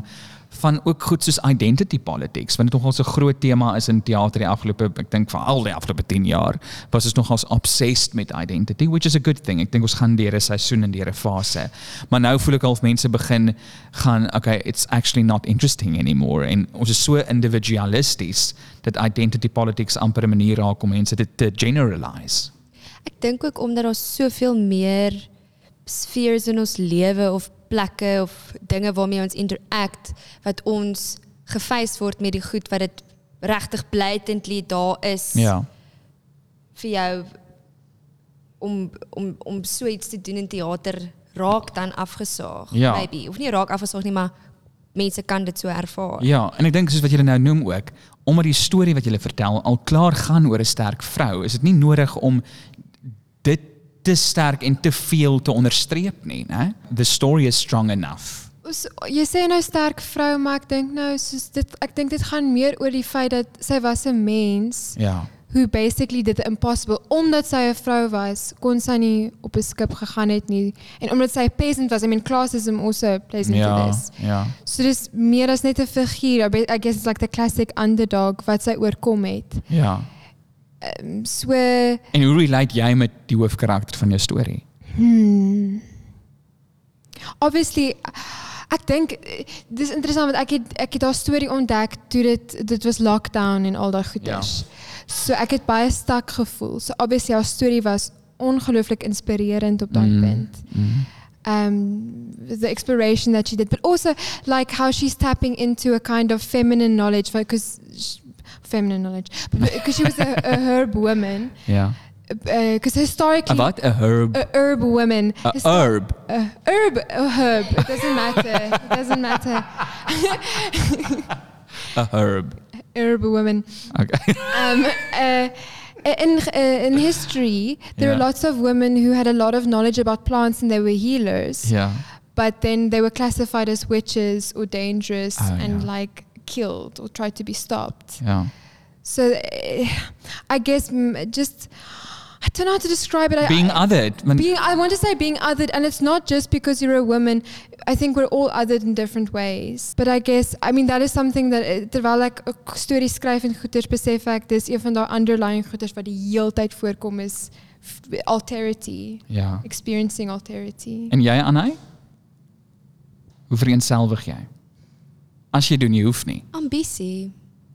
van ook goed soos identity politics want dit nogal so 'n groot tema is in teater die afgelope ek dink vir al die afgelope 10 jaar was ons nogals obsessed met identity which is a good thing. Ek dink ons gaan deur 'n seisoen en deur 'n fase. Maar nou voel ek half mense begin gaan okay it's actually not interesting anymore. En ons is so individualisties dat identity politics amper 'n manier raak om mense dit te generalize. Ek dink ook omdat daar soveel meer spheres in ons lewe of plekke of dinge waarmee ons interact wat ons gefeis word met die goed wat dit regtig blatantly daar is ja vir jou om om om so iets te doen in teater raak dan afgesaag Ja. maybe of nie raak afgesaag nie maar mense kan dit so ervaar. Ja, en ek dink soos wat julle nou noem ook, omdat die storie wat julle vertel al klaar gaan oor 'n sterk vrou, is dit nie nodig om te sterk en te veel te onderstreep nie, né? The story is strong enough. Ons jy sê nou sterk vrou, maar ek dink nou soos dit ek dink dit gaan meer oor die feit dat sy was 'n mens Ja. who basically did the impossible omdat sy 'n vrou was, kon sy nie op 'n skip gegaan het nie en omdat sy peasant was, I mean classism also plays into Ja, this. ja. So dis meer as net 'n figuur. I guess it's like the classic underdog wat sy oorkom het. Ja. Um, so En hoe relate jy met die hoofkarakter van jou storie? obviously ek dink dis interessant want ek het ek het haar storie ontdek toe dit dit was lockdown en al daai goeders. So ek het baie stak gevoel. So obviously haar storie was ongelooflik inspirerend op daai punt. Um the exploration that she did but also like how she's tapping into a kind of feminine knowledge because feminine knowledge because she was a, a herb woman Ja. because historically 'n Wat? 'n herb. a herb woman 'n Histo- herb. a herb a herb it doesn't matter it doesn't matter 'n herb. herb woman Okay. um uh, in uh, in history there Yeah. are lots of women who had a lot of knowledge about plants and they were healers ja. but then they were classified as witches or dangerous Oh, and yeah. like killed or tried to be stopped Ja. So uh, i guess mm, just i don't know how to describe it Being I, othered. Being i want to say being othered and it's not just because you're a woman i think we're all othered in different ways but i guess i mean that is something that eh, terwyl ek 'n storie skryf en goeters besef ek dis een van daai underlying goeters wat die heeltyd voorkom is f- alterity ja. experiencing alterity En jy Anay? Hoe vereenselwig jy? As jy doen, jy hoef nie. Ambisie.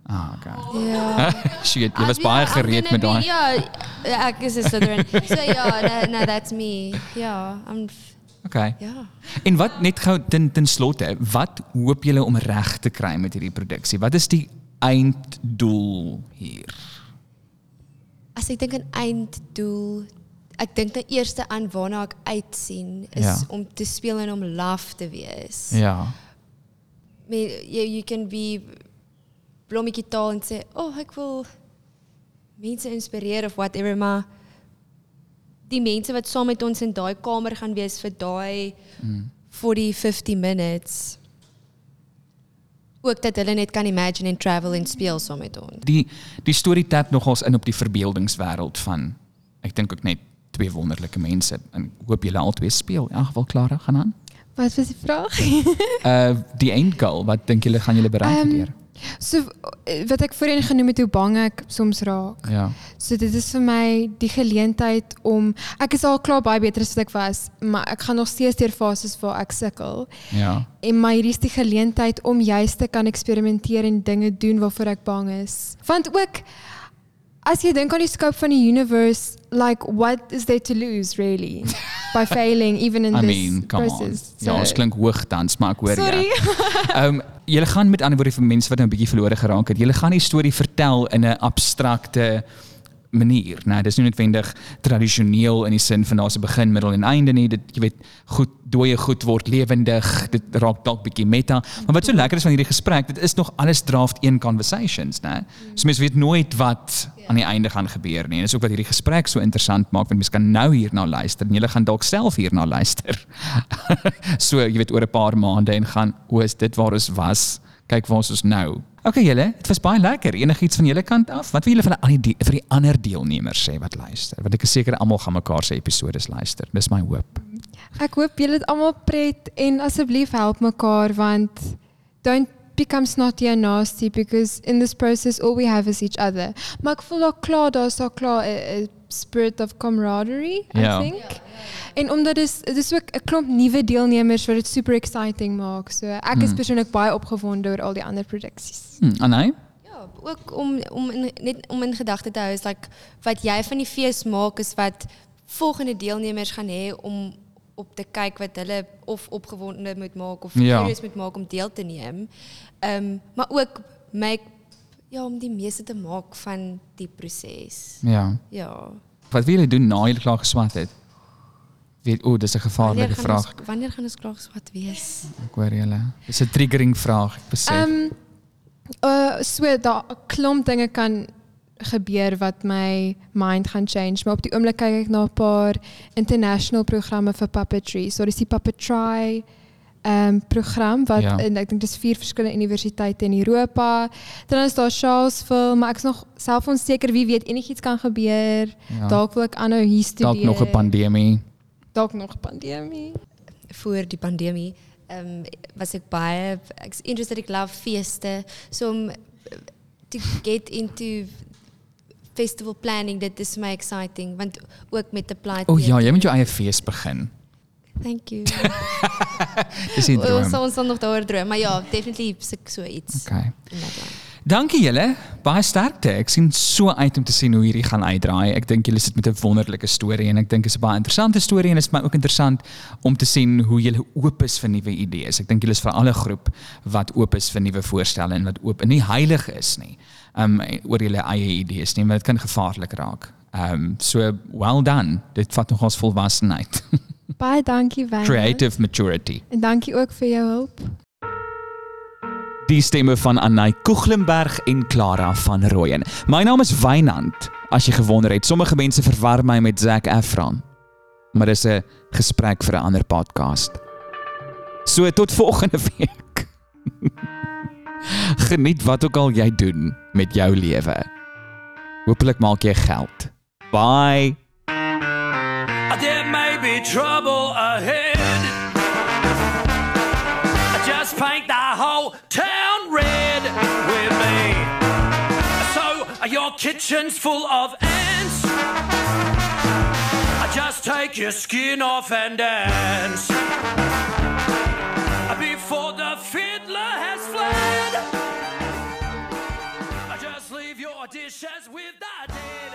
Ah, okay. Ja. (laughs) Shit, jy was I'm- baie gereed met daai. Ja, ek is 'n Slytherin. (laughs) So ja, no, no that's me. Ja, I'm Okay. ja. En wat net gou ten ten slotte, wat hoop julle om reg te kry met hierdie produksie? Wat is die einddoel hier? As ek dink aan einddoel, ek dink nou eerste aan waarna ek uitsien is Ja. om te speel en om laf te wees. Ja. I mean, you, you can be blommetjie taal en sê, "Oh, ek wil mense inspireer of whatever, maar die mense wat saam met ons in daai kamer gaan wees vir daai Mm. 40 50 minutes ook dat hulle net kan imagine en travel en speel saam met ons. Die die storie tap nogals in op die verbeeldingswêreld van ek dink ook net twee wonderlike mense en ek hoop julle albei speel. In elk geval Clara gaan aan. wat was die vraag Uh die end goal, wat dink julle gaan julle bereik Ehm, hier? So eh, wat ek voorheen genoem het hoe bang ek soms raak Ja. So dit is vir my die geleentheid om ek is al klaar baie beter as wat ek was, maar ek gaan nog steeds deur fases waar ek sukkel. Ja. En my hierdie is die geleentheid om juist te kan eksperimenteer en dinge doen waarvoor ek bang is. Want ook as jy dink aan die scope van die universe, like what is there to lose really (laughs) by failing even in I this mean, process? on. Ja, ons klink hoogtans, maar ek hoor Sorry. jou. (laughs) Ehm um, julle gaan met ander woorde vir mense wat nou 'n bietjie verlore geraak het. Julle gaan die storie vertel in 'n abstrakte manier. Nou, dis nie noodwendig tradisioneel in die sin van daar's 'n begin, middel en einde nie. Dit jy weet, goed dooie goed word lewendig. Dit raak dalk bietjie meta. Maar wat so lekker is van hierdie gesprek, dit is nog alles draft 1 conversations, né? So mense weet nooit wat aan die einde gaan gebeur nie. En dis ook wat hierdie gesprek so interessant maak want mense kan nou hierna luister en jy gaan dalk self hierna luister. (laughs) so jy weet oor 'n paar maande en gaan, o, is dit waar ons was? Kyk waar ons is nou. Okay julle, dit was baie lekker. Enigiets van julle kant af? Wat wil julle van ander die- vir die ander deelnemers sê wat luister? Want ek is seker almal gaan mekaar se episode luister. Dis my hoop. Ek hoop julle het almal pret en asseblief help mekaar want don't become snotty and nasty because in this process all we have is each other. Maar ek voel ook klaar daar klaar 'n 'n spirit of camaraderie, I think. En omdat dis dis ook 'n klomp nuwe deelnemers wat dit super exciting maak. So ek is persoonlik baie opgewonde oor al die ander produksies. Hm, Anay? Ja, ook om om in, net om in gedagte te hou is like wat jy van die fees maak is wat volgende deelnemers gaan hê om op te kyk wat hulle of opgewonde moet maak of Ja. curious moet maak om deel te neem. Ehm um, maar ook make ja om die meeste te maak van die proses. Ja. Ja. Wat wil doen na julle klaar geswat het? Weet o, dis 'n gevaarlike vraag. Ons, wanneer gaan ons klaar swat wees? Ek hoor julle. Dis 'n triggering vraag, ek besef. Ehm um, uh, so daar 'n klomp dinge kan gebeur wat my mind gaan change, maar op die oomblik kyk ek na 'n paar international programme vir puppetry. So dis die Puppetry ehm um, program wat Ja. en ek dink dis vier verskillende universiteite in Europa. Dan is daar Charlesville, maar ek's nog self onseker wie weet enigiets kan gebeur. Ja. Dalk wil ek aanhou hier studeer. Dalk nog 'n pandemie. Dalk nog 'n pandemie. voor die pandemie um, was ek baie ek's interested ek love feeste so om to get into festival planning dit is my exciting want ook met 'n plaat O ja, jy moet jou eie fees begin. thank you (laughs) Dis ons droom. ons sal nog daaroor droom maar ja definitely so iets Okay. Dankie julle. Baie sterkte. Ek sien so uit om te sien hoe hierdie gaan uitdraai. Ek dink julle sit met 'n wonderlike storie en ek dink dit is 'n baie interessante storie en dit is my ook interessant om te sien hoe julle oop is vir nuwe idees. Ek dink julle is vir alle groep wat oop is vir nuwe voorstelle en wat oop en nie heilig is nie. Um oor julle eie idees nie, want dit kan gevaarlik raak. Um so well done. Dit vat nogals volwassenheid. (laughs) Baie dankie Wynand. Creative maturity. En dankie ook vir jou hulp. Die stemme van Anay Koeglenberg en Clara van Rooyen. My naam is Wynand. As jy gewonder het, sommige mense verwar my met Zac Efron. Maar dis 'n gesprek vir 'n ander podcast. So tot volgende week. (laughs) Geniet wat ook al jy doen met jou lewe. Hoopelik maak jy geld. Bye. There may be trouble ahead. Just paint the whole town kitchen's full of ants. I just take your skin off and dance. Before the fiddler has fled. I just leave your dishes with the dead.